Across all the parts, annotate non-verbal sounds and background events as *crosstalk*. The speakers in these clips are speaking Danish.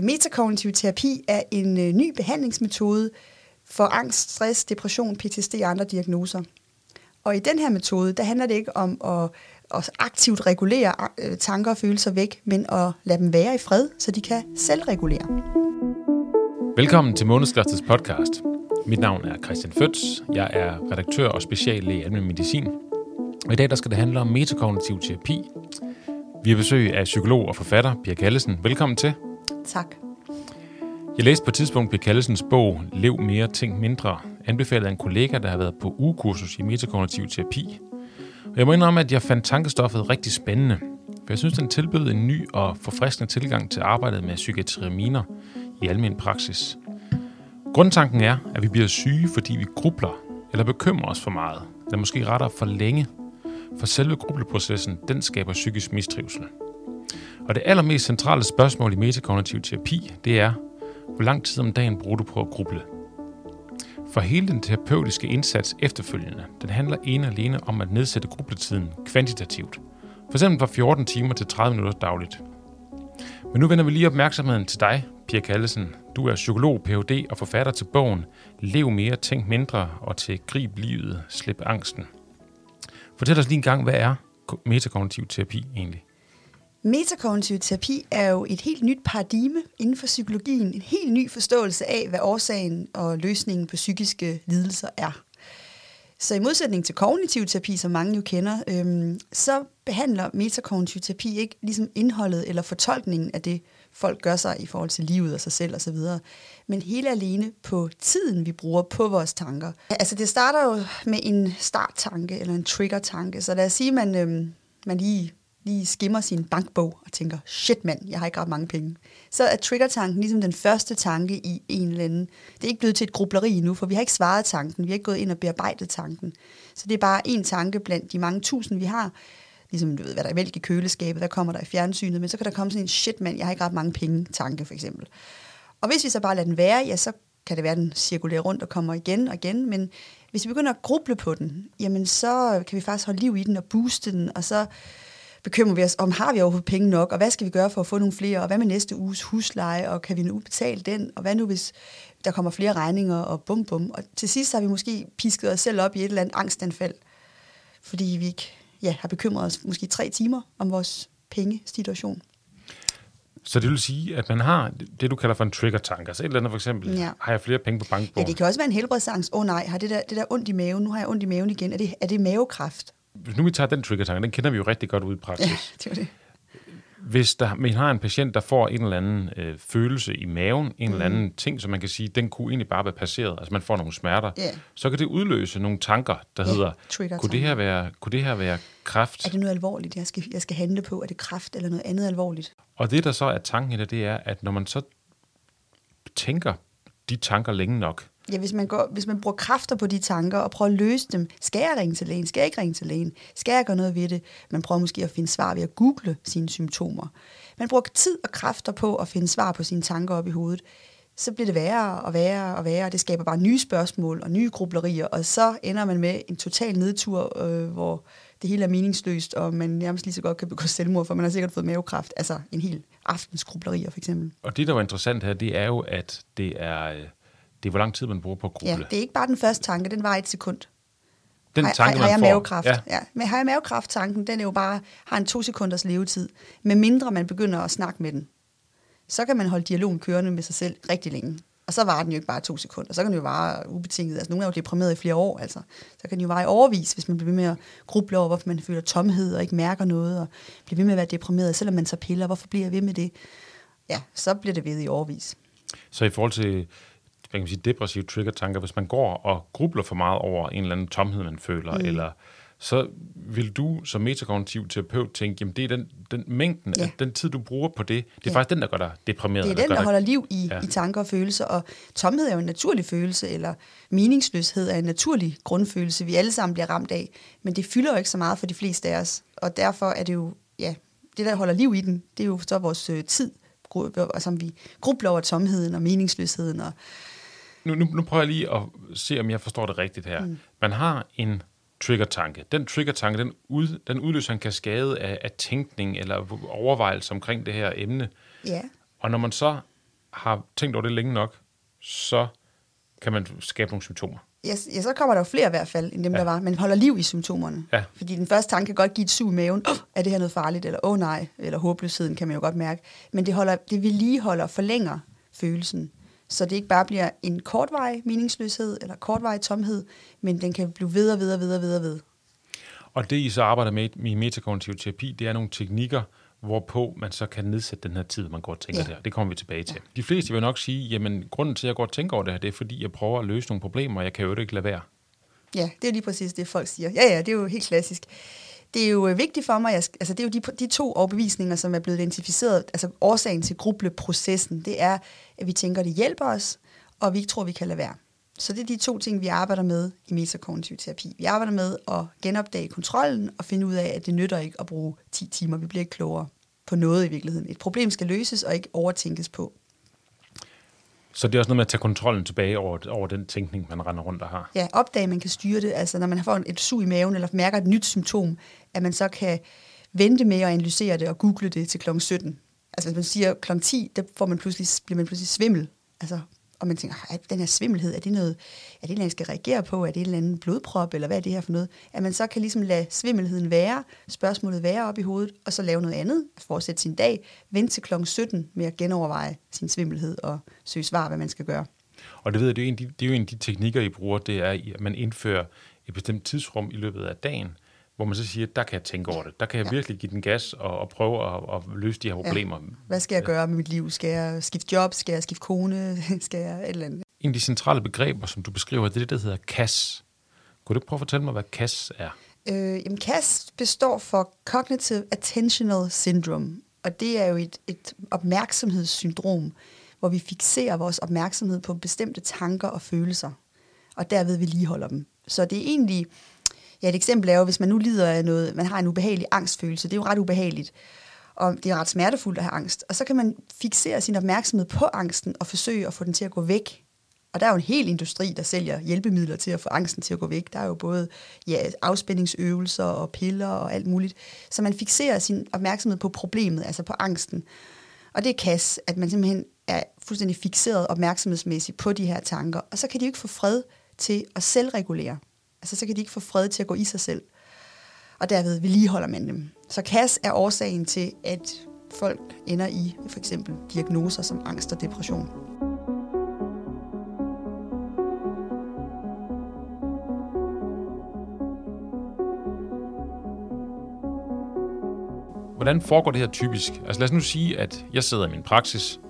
Metakognitiv terapi er en øh, ny behandlingsmetode for angst, stress, depression, PTSD og andre diagnoser. Og i den her metode, der handler det ikke om at, at aktivt regulere øh, tanker og følelser væk, men at lade dem være i fred, så de kan selvregulere. Velkommen til Månedskriftets podcast. Mit navn er Christian Føds. Jeg er redaktør og speciallæge i almindelig medicin. Og i dag der skal det handle om metakognitiv terapi. Vi har besøg af psykolog og forfatter Pia Kallesen. Velkommen til. Tak. Jeg læste på et tidspunkt Pia Kallesens bog Lev mere, tænk mindre, anbefalet af en kollega, der har været på ugekursus i metakognitiv terapi. Og jeg må indrømme, at jeg fandt tankestoffet rigtig spændende, for jeg synes, den tilbød en ny og forfriskende tilgang til arbejdet med psykiatriminer i almen praksis. Grundtanken er, at vi bliver syge, fordi vi grubler eller bekymrer os for meget, eller måske retter for længe. For selve grubleprocessen, den skaber psykisk mistrivsel. Og det allermest centrale spørgsmål i metakognitiv terapi, det er, hvor lang tid om dagen bruger du på at gruble? For hele den terapeutiske indsats efterfølgende, den handler ene og alene om at nedsætte grubletiden kvantitativt. For eksempel fra 14 timer til 30 minutter dagligt. Men nu vender vi lige opmærksomheden til dig, Pia Kallesen. Du er psykolog, Ph.D. og forfatter til bogen Lev mere, tænk mindre og til Grib livet, slip angsten. Fortæl os lige en gang, hvad er metakognitiv terapi egentlig? Metakognitiv terapi er jo et helt nyt paradigme inden for psykologien, en helt ny forståelse af, hvad årsagen og løsningen på psykiske lidelser er. Så i modsætning til kognitiv terapi, som mange jo kender, øhm, så behandler metakognitiv terapi ikke ligesom indholdet eller fortolkningen af det, folk gør sig i forhold til livet og sig selv osv., men hele alene på tiden, vi bruger på vores tanker. Altså det starter jo med en starttanke eller en trigger-tanke, så lad os sige, at man, øhm, man lige lige skimmer sin bankbog og tænker, shit mand, jeg har ikke ret mange penge. Så er trigger-tanken ligesom den første tanke i en eller anden. Det er ikke blevet til et grubleri nu, for vi har ikke svaret tanken, vi har ikke gået ind og bearbejdet tanken. Så det er bare en tanke blandt de mange tusind, vi har. Ligesom du ved, hvad der er vælg i køleskabet, hvad kommer der i fjernsynet, men så kan der komme sådan en, shit mand, jeg har ikke ret mange penge tanke for eksempel. Og hvis vi så bare lader den være, ja, så kan det være, at den cirkulerer rundt og kommer igen og igen, men hvis vi begynder at gruble på den, jamen så kan vi faktisk holde liv i den og booste den, og så bekymrer vi os om, har vi overhovedet penge nok, og hvad skal vi gøre for at få nogle flere, og hvad med næste uges husleje, og kan vi nu betale den, og hvad nu hvis der kommer flere regninger, og bum bum. Og til sidst har vi måske pisket os selv op i et eller andet angstanfald, fordi vi ikke ja, har bekymret os måske tre timer om vores pengesituation. Så det vil sige, at man har det, du kalder for en trigger-tank. Altså et eller andet for eksempel, ja. har jeg flere penge på bankbogen? Ja, det kan også være en helbredsangst. Åh oh, nej, har det der, det der ondt i maven, nu har jeg ondt i maven igen. Er det, er det mavekræft? Hvis nu vi tager den trigger den kender vi jo rigtig godt ud i praksis. Ja, det var det. Hvis der, man har en patient, der får en eller anden øh, følelse i maven, en mm. eller anden ting, som man kan sige, den kunne egentlig bare være passeret, altså man får nogle smerter, yeah. så kan det udløse nogle tanker, der yeah, hedder, kunne det, her være, kunne det her være kræft? Er det noget alvorligt, jeg skal, jeg skal handle på? Er det kræft eller noget andet alvorligt? Og det, der så er tanken i det, det er, at når man så tænker de tanker længe nok, ja, hvis man, går, hvis man bruger kræfter på de tanker og prøver at løse dem, skal jeg ringe til lægen, skal jeg ikke ringe til lægen, skal jeg gøre noget ved det? Man prøver måske at finde svar ved at google sine symptomer. Man bruger tid og kræfter på at finde svar på sine tanker op i hovedet. Så bliver det værre og værre og værre, og det skaber bare nye spørgsmål og nye grublerier, og så ender man med en total nedtur, øh, hvor det hele er meningsløst, og man nærmest lige så godt kan begå selvmord, for man har sikkert fået mavekræft, altså en hel aftens grublerier for eksempel. Og det, der var interessant her, det er jo, at det er øh, det er, hvor lang tid man bruger på at gruble. Ja, det er ikke bare den første tanke, den var et sekund. Den tanke, har, har, har jeg mavekræft? Ja. ja. Men har jeg mavekræft-tanken, den er jo bare, har en to sekunders levetid. Med mindre man begynder at snakke med den. Så kan man holde dialogen kørende med sig selv rigtig længe. Og så var den jo ikke bare to sekunder. Så kan den jo vare ubetinget. Altså, nogle er jo deprimeret i flere år. Altså. Så kan den jo vare i overvis, hvis man bliver ved med at gruble over, hvorfor man føler tomhed og ikke mærker noget, og bliver ved med at være deprimeret, selvom man tager piller. Hvorfor bliver jeg ved med det? Ja, så bliver det ved i overvis. Så i forhold til hvad kan man sige, depressive trigger-tanker, hvis man går og grubler for meget over en eller anden tomhed, man føler, mm. eller så vil du som metakognitiv terapeut tænke, jamen det er den, den mængden ja. den tid, du bruger på det, det er ja. faktisk den, der gør dig deprimeret. Det er den, der, der holder liv i, ja. i tanker og følelser, og tomhed er jo en naturlig følelse, eller meningsløshed er en naturlig grundfølelse, vi alle sammen bliver ramt af, men det fylder jo ikke så meget for de fleste af os, og derfor er det jo, ja, det der holder liv i den, det er jo så vores øh, tid, som vi grubler over tomheden og meningsløsheden og nu, nu, nu prøver jeg lige at se, om jeg forstår det rigtigt her. Mm. Man har en trigger-tanke. Den trigger-tanke, den, ud, den udløser en kaskade af, af tænkning eller overvejelse omkring det her emne. Ja. Og når man så har tænkt over det længe nok, så kan man skabe nogle symptomer. Ja, ja, så kommer der jo flere i hvert fald, end dem, ja. der var. Men holder liv i symptomerne. Ja. Fordi den første tanke kan godt give et sug i maven. Oh, er det her noget farligt? Eller åh oh, nej. Eller håbløsheden kan man jo godt mærke. Men det, holder, det vedligeholder, forlænger følelsen. Så det ikke bare bliver en kortvarig meningsløshed eller kortvarig tomhed, men den kan blive ved og ved og ved og ved og ved. Og det, I så arbejder med i metakognitiv terapi, det er nogle teknikker, hvorpå man så kan nedsætte den her tid, man går og tænker ja. der. Det kommer vi tilbage til. Ja. De fleste vil nok sige, jamen grunden til, at jeg går og tænker over det her, det er, fordi jeg prøver at løse nogle problemer, og jeg kan jo ikke lade være. Ja, det er lige præcis det, folk siger. Ja, ja, det er jo helt klassisk. Det er jo øh, vigtigt for mig, jeg, altså det er jo de, de to overbevisninger, som er blevet identificeret, altså årsagen til grubleprocessen, det er, at vi tænker, det hjælper os, og vi ikke tror, vi kan lade være. Så det er de to ting, vi arbejder med i metakognitiv terapi. Vi arbejder med at genopdage kontrollen og finde ud af, at det nytter ikke at bruge 10 timer. Vi bliver ikke klogere på noget i virkeligheden. Et problem skal løses og ikke overtænkes på. Så det er også noget med at tage kontrollen tilbage over, over den tænkning, man render rundt og har? Ja, opdage, man kan styre det. Altså når man får et sug i maven eller mærker et nyt symptom, at man så kan vente med at analysere det og google det til kl. 17. Altså hvis man siger kl. 10, der får man pludselig, bliver man pludselig svimmel. Altså og man tænker, at den her svimmelhed, er det noget, er det noget, jeg skal reagere på? Er det en eller anden blodprop, eller hvad er det her for noget? At man så kan ligesom lade svimmelheden være, spørgsmålet være op i hovedet, og så lave noget andet, fortsætte sin dag, vente til kl. 17 med at genoverveje sin svimmelhed og søge svar, hvad man skal gøre. Og det ved jeg, det er, en, det er jo en af de teknikker, I bruger, det er, at man indfører et bestemt tidsrum i løbet af dagen, hvor man så siger, der kan jeg tænke over det. Der kan jeg ja. virkelig give den gas og, og prøve at, at løse de her problemer. Ja. Hvad skal jeg gøre med mit liv? Skal jeg skifte job? Skal jeg skifte kone? *laughs* skal jeg et eller andet? En af de centrale begreber, som du beskriver, det er det, der hedder CAS. Kunne du prøve at fortælle mig, hvad CAS er? Øh, jamen, CAS består for Cognitive Attentional Syndrome, og det er jo et, et opmærksomhedssyndrom, hvor vi fixerer vores opmærksomhed på bestemte tanker og følelser, og derved vedligeholder dem. Så det er egentlig Ja, et eksempel er jo, hvis man nu lider af noget, man har en ubehagelig angstfølelse, det er jo ret ubehageligt, og det er ret smertefuldt at have angst, og så kan man fixere sin opmærksomhed på angsten og forsøge at få den til at gå væk. Og der er jo en hel industri, der sælger hjælpemidler til at få angsten til at gå væk. Der er jo både ja, afspændingsøvelser og piller og alt muligt. Så man fixerer sin opmærksomhed på problemet, altså på angsten. Og det er kas, at man simpelthen er fuldstændig fixeret opmærksomhedsmæssigt på de her tanker, og så kan de jo ikke få fred til at selvregulere. Altså, så kan de ikke få fred til at gå i sig selv. Og derved vedligeholder man dem. Så KAS er årsagen til, at folk ender i for eksempel diagnoser som angst og depression. Hvordan foregår det her typisk? Altså lad os nu sige, at jeg sidder i min praksis.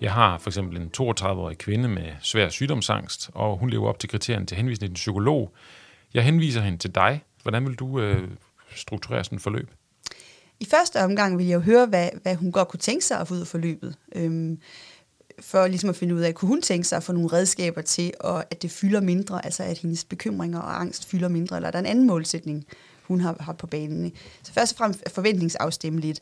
Jeg har for eksempel en 32-årig kvinde med svær sygdomsangst, og hun lever op til kriterierne til henvisning til en psykolog. Jeg henviser hende til dig. Hvordan vil du øh, strukturere sådan et forløb? I første omgang vil jeg jo høre, hvad, hvad hun godt kunne tænke sig at få ud af forløbet. Øhm, for ligesom at finde ud af, kunne hun tænke sig at få nogle redskaber til, og at det fylder mindre, altså at hendes bekymringer og angst fylder mindre, eller er der en anden målsætning, hun har, har på banen. Så først og fremmest forventningsafstemme lidt.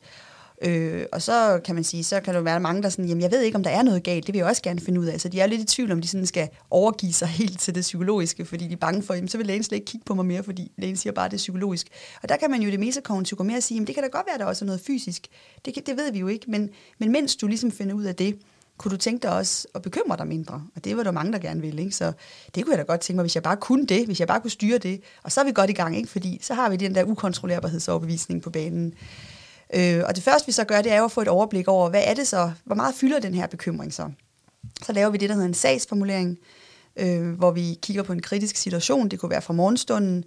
Øh, og så kan man sige, så kan der være mange, der sådan, jamen jeg ved ikke, om der er noget galt, det vil jeg også gerne finde ud af. Så de er lidt i tvivl, om de sådan skal overgive sig *laughs* helt til det psykologiske, fordi de er bange for, jamen så vil lægen slet ikke kigge på mig mere, fordi lægen siger bare, at det er psykologisk. Og der kan man jo det meste gå mere at sige, jamen det kan da godt være, at der også er noget fysisk. Det, det ved vi jo ikke, men, men mens du ligesom finder ud af det, kunne du tænke dig også at bekymre dig mindre? Og det var der mange, der gerne ville. Ikke? Så det kunne jeg da godt tænke mig, hvis jeg bare kunne det, hvis jeg bare kunne styre det. Og så er vi godt i gang, ikke? fordi så har vi den der ukontrollerbarhedsoverbevisning på banen. Øh, og det første, vi så gør, det er jo at få et overblik over, hvad er det så, hvor meget fylder den her bekymring så? Så laver vi det, der hedder en sagsformulering, øh, hvor vi kigger på en kritisk situation. Det kunne være fra morgenstunden.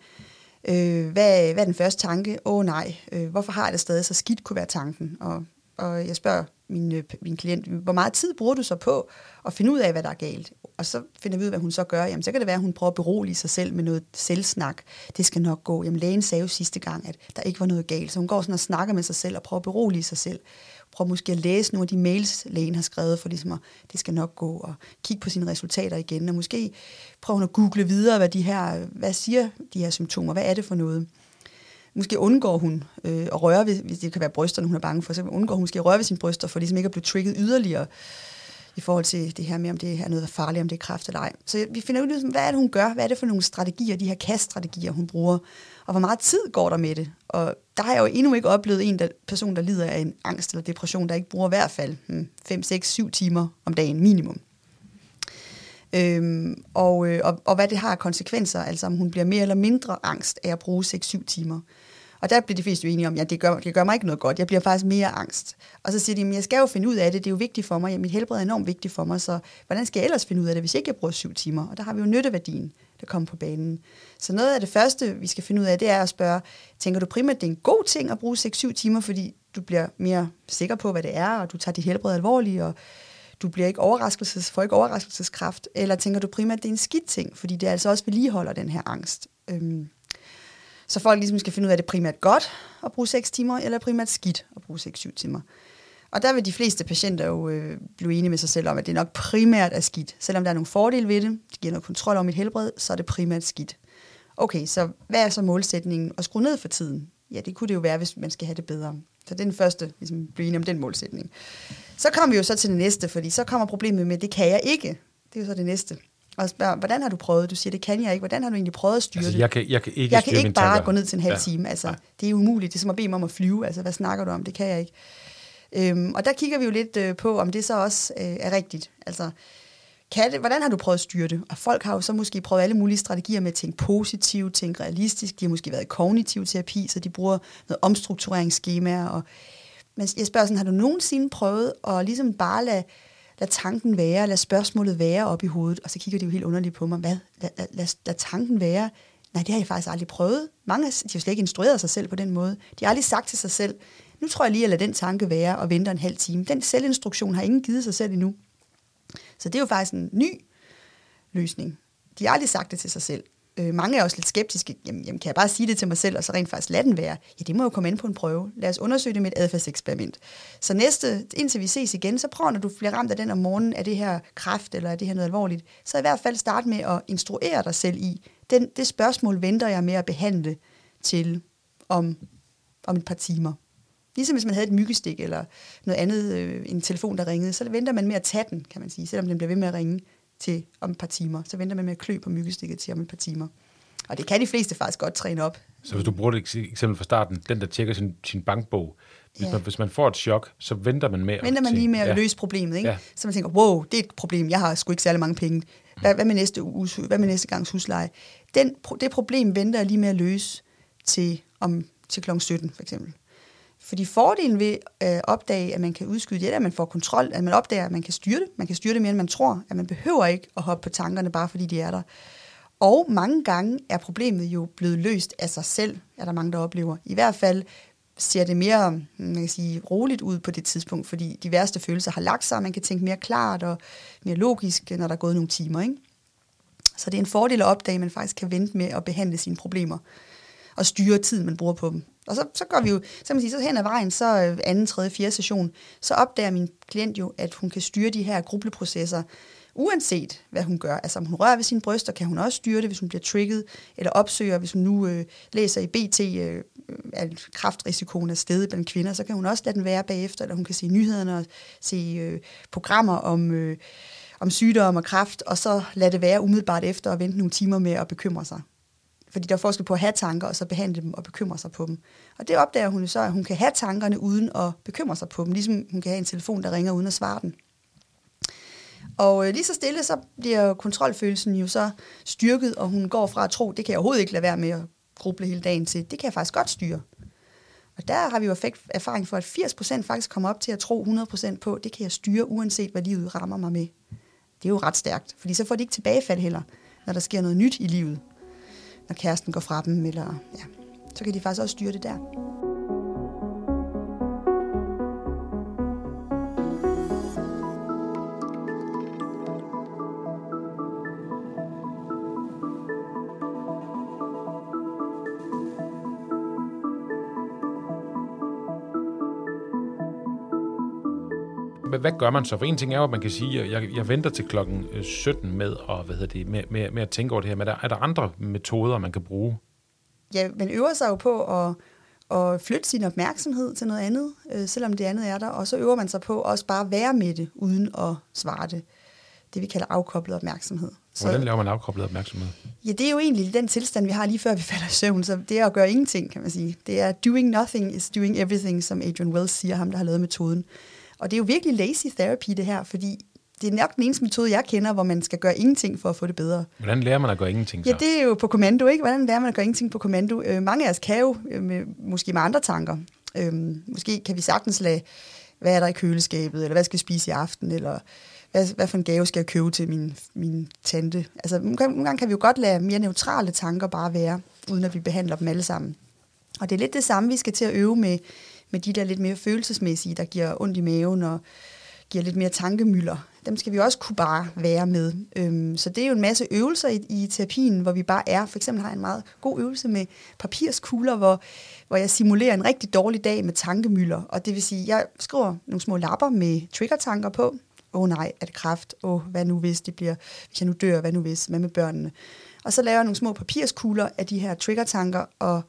Øh, hvad, hvad er den første tanke? Åh oh, nej, øh, hvorfor har jeg det stadig så skidt, kunne være tanken. Og, og jeg spørger min, øh, min klient, hvor meget tid bruger du så på at finde ud af, hvad der er galt? Og så finder vi ud af, hvad hun så gør. Jamen, så kan det være, at hun prøver at berolige sig selv med noget selvsnak. Det skal nok gå. Jamen, lægen sagde jo sidste gang, at der ikke var noget galt. Så hun går sådan og snakker med sig selv og prøver at berolige sig selv. Prøver måske at læse nogle af de mails, lægen har skrevet, for ligesom at det skal nok gå, og kigge på sine resultater igen. Og måske prøver hun at google videre, hvad de her, hvad siger de her symptomer? Hvad er det for noget? Måske undgår hun øh, at røre ved, hvis det kan være brysterne, hun er bange for, så undgår hun måske at røre ved sine bryster, for ligesom ikke at blive trigget yderligere i forhold til det her med, om det er noget farligt, om det er kræft eller ej. Så vi finder ud af, ligesom, hvad er det, hun gør? Hvad er det for nogle strategier, de her kaststrategier, hun bruger? Og hvor meget tid går der med det? Og der har jeg jo endnu ikke oplevet en der, person, der lider af en angst eller depression, der ikke bruger i hvert fald 5, 6, 7 timer om dagen minimum. Øhm, og, øh, og, og hvad det har af konsekvenser, altså om hun bliver mere eller mindre angst af at bruge 6-7 timer. Og der bliver de fleste jo enige om, at ja, det gør, det gør mig ikke noget godt, jeg bliver faktisk mere angst. Og så siger de, at jeg skal jo finde ud af det, det er jo vigtigt for mig, ja, mit helbred er enormt vigtigt for mig, så hvordan skal jeg ellers finde ud af det, hvis ikke jeg bruger 7 timer? Og der har vi jo nytteværdien, der kommer på banen. Så noget af det første, vi skal finde ud af, det er at spørge, tænker du primært, det er en god ting at bruge 6-7 timer, fordi du bliver mere sikker på, hvad det er, og du tager dit helbred alvorligt, og du bliver ikke overraskelses, får ikke overraskelseskraft, eller tænker du primært, at det er en skidt ting, fordi det altså også vedligeholder den her angst. Øhm, så folk ligesom skal finde ud af, at det primært godt at bruge 6 timer, eller primært skidt at bruge 6-7 timer. Og der vil de fleste patienter jo øh, blive enige med sig selv om, at det nok primært er skidt. Selvom der er nogle fordele ved det, det giver noget kontrol over mit helbred, så er det primært skidt. Okay, så hvad er så målsætningen? At skrue ned for tiden? Ja, det kunne det jo være, hvis man skal have det bedre. Så det er den første, ligesom, blive enige om den målsætning. Så kommer vi jo så til det næste, fordi så kommer problemet med, det kan jeg ikke. Det er jo så det næste. Og spørger, hvordan har du prøvet? Du siger, det kan jeg ikke. Hvordan har du egentlig prøvet at styre altså, det? Jeg kan, jeg kan ikke, jeg kan ikke bare tanker. gå ned til en halv Ja. time. Altså, Nej. det er umuligt. Det er som at bede mig om at flyve. Altså, hvad snakker du om? Det kan jeg ikke. Øhm, og der kigger vi jo lidt øh, på, om det så også øh, er rigtigt. Altså, kan det, hvordan har du prøvet at styre det? Og folk har jo så måske prøvet alle mulige strategier med at tænke positivt, tænke realistisk. De har måske været i kognitiv terapi, så de bruger noget omstruktureringsskemaer. Og, men jeg spørger sådan, har du nogensinde prøvet at ligesom bare lade, lade tanken være, lade spørgsmålet være op i hovedet? Og så kigger de jo helt underligt på mig. Hvad? Lad, lad, lad, lad tanken være? Nej, det har jeg faktisk aldrig prøvet. Mange de har jo slet ikke instrueret sig selv på den måde. De har aldrig sagt til sig selv, nu tror jeg lige at lade den tanke være og venter en halv time. Den selvinstruktion har ingen givet sig selv endnu. Så det er jo faktisk en ny løsning. De har aldrig sagt det til sig selv. Øh, mange er også lidt skeptiske. Jamen, jamen, kan jeg bare sige det til mig selv, og så rent faktisk lade den være? Ja, det må jo komme ind på en prøve. Lad os undersøge det med et adfærdseksperiment. Så næste, indtil vi ses igen, så prøv, når du bliver ramt af den om morgenen, er det her kræft, eller er det her noget alvorligt, så i hvert fald start med at instruere dig selv i, den, det spørgsmål venter jeg med at behandle til om, om et par timer. Ligesom hvis man havde et myggestik eller noget andet, øh, en telefon, der ringede, så venter man med at tage den, kan man sige, selvom den bliver ved med at ringe til om et par timer. Så venter man med at klø på myggestikket til om et par timer. Og det kan de fleste faktisk godt træne op. Så hvis du bruger det eks- eksempel fra starten, den der tjekker sin, sin bankbog, hvis, Ja. man, hvis man får et chok, så venter man med at Venter man lige med at ja. løse problemet, ikke? Ja. Så man tænker, wow, det er et problem, jeg har sgu ikke særlig mange penge. Hvad, hvad, med, næste uges, hvad med næste gangs husleje? Den, det problem venter jeg lige med at løse til, om, til kl. 17 for eksempel. Fordi fordelen ved at opdage, at man kan udskyde det, er, at man får kontrol, at man opdager, at man kan styre det. Man kan styre det mere, end man tror. At man behøver ikke at hoppe på tankerne, bare fordi de er der. Og mange gange er problemet jo blevet løst af sig selv, er der mange, der oplever. I hvert fald ser det mere man kan sige, roligt ud på det tidspunkt, fordi de værste følelser har lagt sig, og man kan tænke mere klart og mere logisk, når der er gået nogle timer. Ikke? Så det er en fordel at opdage, at man faktisk kan vente med at behandle sine problemer og styre tiden, man bruger på dem. Og så, så går vi jo, så kan man sige, så hen ad vejen, så øh, anden, tredje, fjerde session, så opdager min klient jo, at hun kan styre de her grubleprocesser, uanset hvad hun gør. Altså om hun rører ved sine bryster, kan hun også styre det, hvis hun bliver trigget, eller opsøger, hvis hun nu øh, læser i BT, øh, øh, at kraftrisikoen er steget blandt kvinder, så kan hun også lade den være bagefter, eller hun kan se nyhederne og se øh, programmer om, øh, om sygdom og kraft, og så lade det være umiddelbart efter og vente nogle timer med at bekymre sig. Fordi der er forskel på at have tanker, og så behandle dem og bekymre sig på dem. Og det opdager hun jo så, at hun kan have tankerne uden at bekymre sig på dem, ligesom hun kan have en telefon, der ringer uden at svare den. Og øh, lige så stille, så bliver kontrolfølelsen jo så styrket, og hun går fra at tro, det kan jeg overhovedet ikke lade være med at gruble hele dagen til, det kan jeg faktisk godt styre. Og der har vi jo erfaring for, at 80% faktisk kommer op til at tro 100% på, det kan jeg styre, uanset hvad livet rammer mig med. Det er jo ret stærkt, fordi så får de ikke tilbagefald heller, når der sker noget nyt i livet. Når kæresten går fra dem, eller ja, så kan de faktisk også styre det der. Hvad, gør man så? For en ting er jo, at man kan sige, at jeg, jeg venter til klokken øh, 17 med at, hvad hedder det, med, med, med at tænke over det her. Men er der, er der andre metoder, man kan bruge? ja, man øver sig jo på at, at flytte sin opmærksomhed til noget andet, øh, selvom det andet er der, og så øver man sig på også bare at være med det, uden at svare det. Det vi kalder afkoblet opmærksomhed. Så, Hvordan laver man afkoblet opmærksomhed? Ja, det er jo egentlig den tilstand, vi har lige før vi falder i søvn, så det er at gøre ingenting, kan man sige. Det er doing nothing is doing everything, som Adrian Wells siger, ham der har lavet metoden. Og det er jo virkelig lazy therapy det her, fordi det er nok den eneste metode, jeg kender, hvor man skal gøre ingenting for at få det bedre. Hvordan lærer man at gøre ingenting så? Ja, det er jo på kommando, ikke? Hvordan lærer man at gøre ingenting på kommando? Øh, mange af os kan jo, øh, med, måske med andre tanker. Øh, måske kan vi sagtens lade, hvad er der i køleskabet, eller hvad skal vi spise i aften, eller hvad, hvad for en gave skal jeg købe til min, min tante? Altså, nogle gange, nogle gange kan vi jo godt lade mere neutrale tanker bare være, uden at vi behandler dem alle sammen. Og det er lidt det samme, vi skal til at øve med, med de der lidt mere følelsesmæssige, der giver ondt i maven og giver lidt mere tankemøller dem skal vi også kunne bare være med. Øhm, så det er jo en masse øvelser i, i terapien, hvor vi bare er. For eksempel har jeg en meget god øvelse med papirskugler, hvor, hvor jeg simulerer en rigtig dårlig dag med tankemøller. Og det vil sige, jeg skriver nogle små lapper med triggertanker på. Åh oh, nej, er det kraft? Åh, oh, hvad nu hvis det bliver, hvis jeg nu dør, hvad nu hvis, hvad med børnene? Og så laver jeg nogle små papirskugler af de her triggertanker og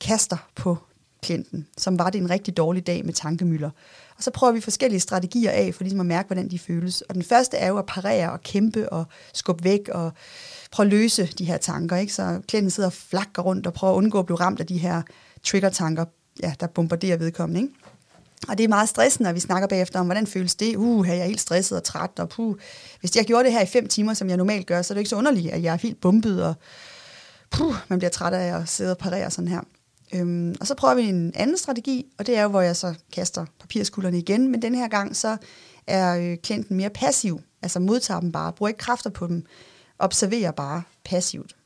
kaster på klienten, som var det en rigtig dårlig dag med tankemøller. Og så prøver vi forskellige strategier af, for ligesom at mærke, hvordan de føles. Og den første er jo at parere og kæmpe og skubbe væk og prøve at løse de her tanker. Ikke? Så klienten sidder og flakker rundt og prøver at undgå at blive ramt af de her trigger-tanker, ja, der bombarderer vedkommende. Ikke? Og det er meget stressende, når vi snakker bagefter om, hvordan føles det? Uh, jeg er helt stresset og træt, og puh. Hvis jeg gjorde det her i fem timer, som jeg normalt gør, så er det ikke så underligt, at jeg er helt bumpet, og puh, man bliver træt af at sidde og parere sådan her. Øhm, og så prøver vi en anden strategi, og det er jo, hvor jeg så kaster papirskulderne igen, men den her gang så er øh, klienten mere passiv, altså modtager dem bare, bruger ikke kræfter på dem, observerer bare passivt.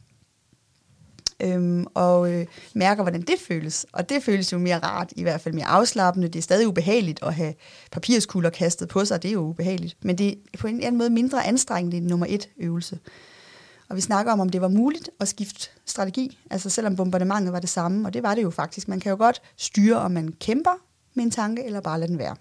Øhm, og øh, mærker, hvordan det føles. Og det føles jo mere rart, i hvert fald mere afslappende. Det er stadig ubehageligt at have papirskulder kastet på sig, det er jo ubehageligt. Men det er på en eller anden måde mindre anstrengende end nummer et øvelse. Og vi snakker om, om det var muligt at skifte strategi, altså selvom bombardementet var det samme, og det var det jo faktisk. Man kan jo godt styre, om man kæmper med en tanke, eller bare lade den være.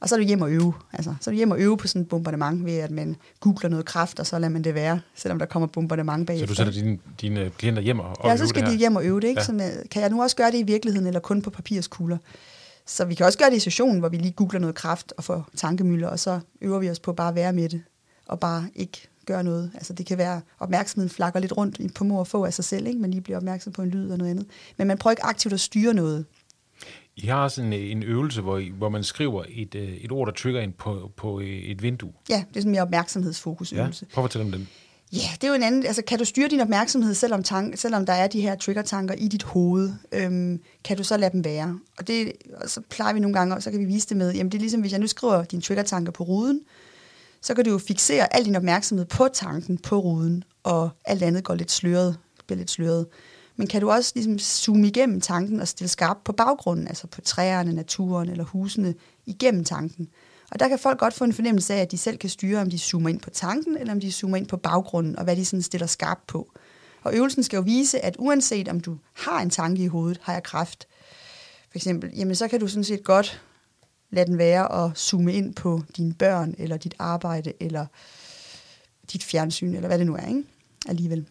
Og så er du hjem og øve. Altså, så er du hjem og øve på sådan et bombardement ved, at man googler noget kraft, og så lader man det være, selvom der kommer bombardement bagefter. Så du sætter dine, dine klienter hjem og, og Ja, så skal de hjem og øve det. Ikke? Ja. Så kan jeg nu også gøre det i virkeligheden, eller kun på papirskugler? Så vi kan også gøre det i sessionen, hvor vi lige googler noget kraft og får tankemøller, og så øver vi os på bare at være med det, og bare ikke gøre noget. Altså det kan være, opmærksomheden flakker lidt rundt på mor og få af sig selv, ikke? man lige bliver opmærksom på en lyd og noget andet. Men man prøver ikke aktivt at styre noget. I har også en, en øvelse, hvor, I, hvor man skriver et, øh, et ord, der trigger ind på, på øh, et vindue. Ja, det er sådan mere opmærksomhedsfokusøvelse. Ja, prøv at fortælle om den. Ja, det er jo en anden, altså kan du styre din opmærksomhed, selvom, tank, selvom der er de her trigger-tanker i dit hoved, øhm, kan du så lade dem være. Og det og så plejer vi nogle gange, og så kan vi vise det med, jamen det er ligesom, hvis jeg nu skriver dine trigger-tanker på ruden, så kan du jo fixere al din opmærksomhed på tanken, på ruden, og alt andet går lidt sløret, bliver lidt sløret. Men kan du også ligesom zoome igennem tanken og stille skarpt på baggrunden, altså på træerne, naturen eller husene, igennem tanken. Og der kan folk godt få en fornemmelse af, at de selv kan styre, om de zoomer ind på tanken, eller om de zoomer ind på baggrunden, og hvad de sådan stiller skarpt på. Og øvelsen skal jo vise, at uanset om du har en tanke i hovedet, har jeg kraft, for eksempel, jamen så kan du sådan set godt lad den være at zoome ind på dine børn, eller dit arbejde, eller dit fjernsyn, eller hvad det nu er, ikke? Alligevel.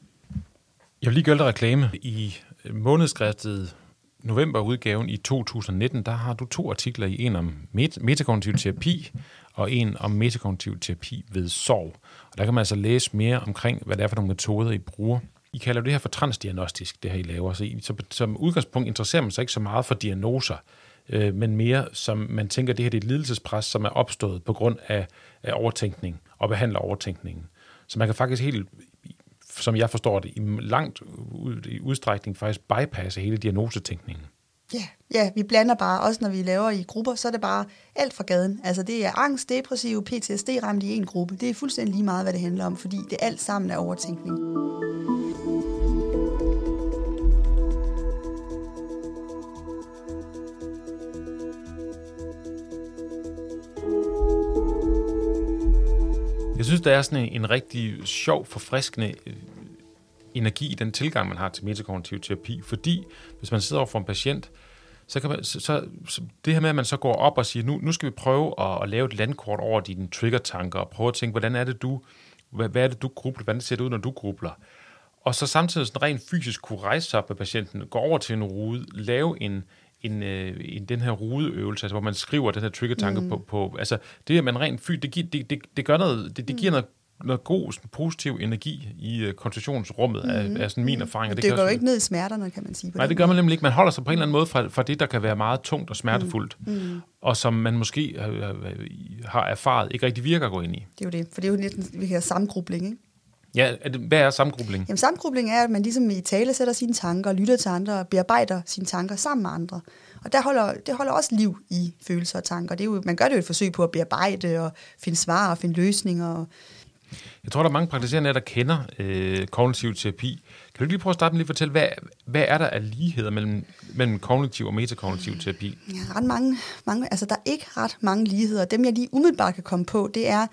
Jeg vil lige gøre lidt reklame. I øh, månedskriftet novemberudgaven i 2019, der har du to artikler i en om met- metakognitiv terapi og en om metakognitiv terapi ved sorg. Og der kan man altså læse mere omkring, hvad det er for nogle metoder, I bruger. I kalder det her for transdiagnostisk, det her I laver. Så, I, så som udgangspunkt interesserer man sig ikke så meget for diagnoser øh, men mere som man tænker, det her det er et lidelsespres, som er opstået på grund af, af overtænkning og behandler overtænkningen. Så man kan faktisk helt, som jeg forstår det, i langt ud, i udstrækning faktisk bypasse hele diagnosetænkningen. Ja, ja, vi blander bare, også når vi laver i grupper, så er det bare alt fra gaden. Altså det er angst, depressiv, PTSD ramt i en gruppe. Det er fuldstændig lige meget, hvad det handler om, fordi det alt sammen er overtænkning. Synes, der er sådan en, en rigtig sjov, forfriskende øh, energi i den tilgang, man har til metakognitiv terapi, fordi hvis man sidder over for en patient, så kan man, så, så, så det her med, at man så går op og siger, nu, nu skal vi prøve at, at lave et landkort over dine trigger-tanker, og prøve at tænke, hvordan er det, du, hvad, hvad er det, du grubler, hvordan ser det ud, når du grubler? og så samtidig sådan rent fysisk kunne rejse sig op med patienten, gå over til en rude, lave en, en, øh, en den her rudeøvelse, altså hvor man skriver den her trigger-tanke mm. på, på, altså det, at man rent fysisk, det, det, det, det gør noget, det, det giver noget noget god, sådan, positiv energi i uh, koncentrationsrummet, mm-hmm. af, af sådan min erfaring. Det, det går jo ikke ned i smerterne, kan man sige. På nej, det gør man nemlig ikke. Man holder sig på en eller anden måde fra, fra det, der kan være meget tungt og smertefuldt, mm. Mm. og som man måske uh, har erfaret ikke rigtig virker at gå ind i. Det er jo det, for det er jo lidt, vi kan have sammengrubling, ikke? Ja, hvad er sammengrubling? Jamen sammengrubling er, at man ligesom i tale sætter sine tanker, lytter til andre og bearbejder sine tanker sammen med andre. Og der holder, det holder også liv i følelser og tanker. Det er jo, man gør det jo et forsøg på at bearbejde og finde svar og finde løsninger og jeg tror, der er mange praktiserende, der kender øh, kognitiv terapi. Kan du lige prøve at starte med at fortælle, hvad, hvad er der af ligheder mellem, mellem kognitiv og metakognitiv terapi? Ja, ret mange, mange, altså der er ikke ret mange ligheder. Dem, jeg lige umiddelbart kan komme på, det er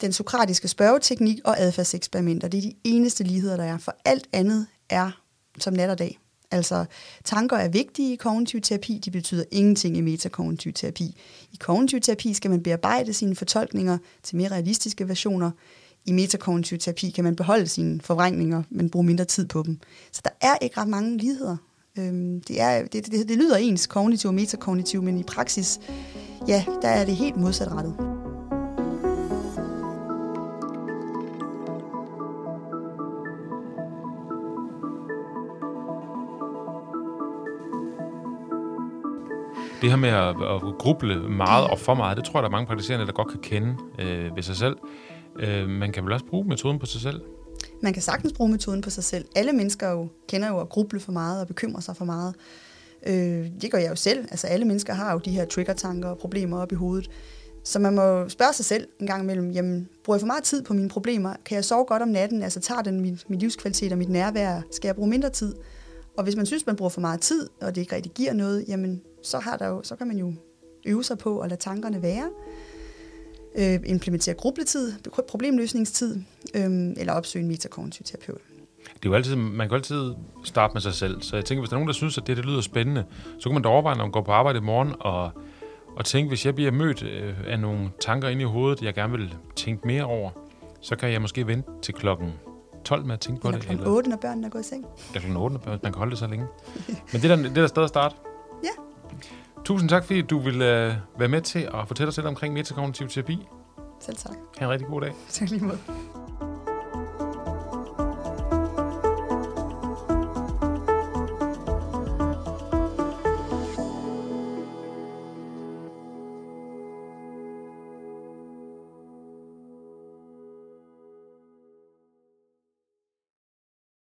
den sokratiske spørgeteknik og adfærdseksperimenter. Det er de eneste ligheder, der er. For alt andet er som nat og dag. Altså, tanker er vigtige i kognitiv terapi, de betyder ingenting i metakognitiv terapi. I kognitiv terapi skal man bearbejde sine fortolkninger til mere realistiske versioner, i metakognitiv terapi kan man beholde sine forvrængninger, men bruge mindre tid på dem. Så der er ikke ret mange ligheder. Øhm, det, er, det, det, det lyder ens kognitiv og metakognitiv, men i praksis, ja, der er det helt modsatrettet. Det her med at, at gruble meget og for meget, det tror jeg, der er mange praktiserende, der godt kan kende øh, ved sig selv. Øh, man kan vel også bruge metoden på sig selv? Man kan sagtens bruge metoden på sig selv. Alle mennesker jo kender jo at gruble for meget og bekymre sig for meget. Øh, det gør jeg jo selv. Altså alle mennesker har jo de her trigger-tanker og problemer op i hovedet. Så man må spørge sig selv en gang imellem, jamen, bruger jeg for meget tid på mine problemer? Kan jeg sove godt om natten? Altså tager den min, min livskvalitet og mit nærvær? Skal jeg bruge mindre tid? Og hvis man synes, man bruger for meget tid, og det ikke rigtig giver noget, jamen, så, har der jo, så kan man jo øve sig på at lade tankerne være øh, implementere grubletid, problemløsningstid, øh, eller opsøge en metakognitiv terapeut. Det er jo altid, man kan altid starte med sig selv, så jeg tænker, hvis der er nogen, der synes, at det, det lyder spændende, så kan man da overveje, når man går på arbejde i morgen, og, og tænke, hvis jeg bliver mødt øh, af nogle tanker inde i hovedet, jeg gerne vil tænke mere over, så kan jeg måske vente til klokken 12 med at tænke på eller det. Eller 8, når børnene er gået i seng. Ja, klokken 8, når børnene, man kan holde det så længe. Men det er der, det er der sted at starte. Tusind tak, fordi du ville uh, være med til at fortælle os lidt omkring metakognitiv terapi. Selv tak. Ha' en rigtig god dag. Tak lige måde.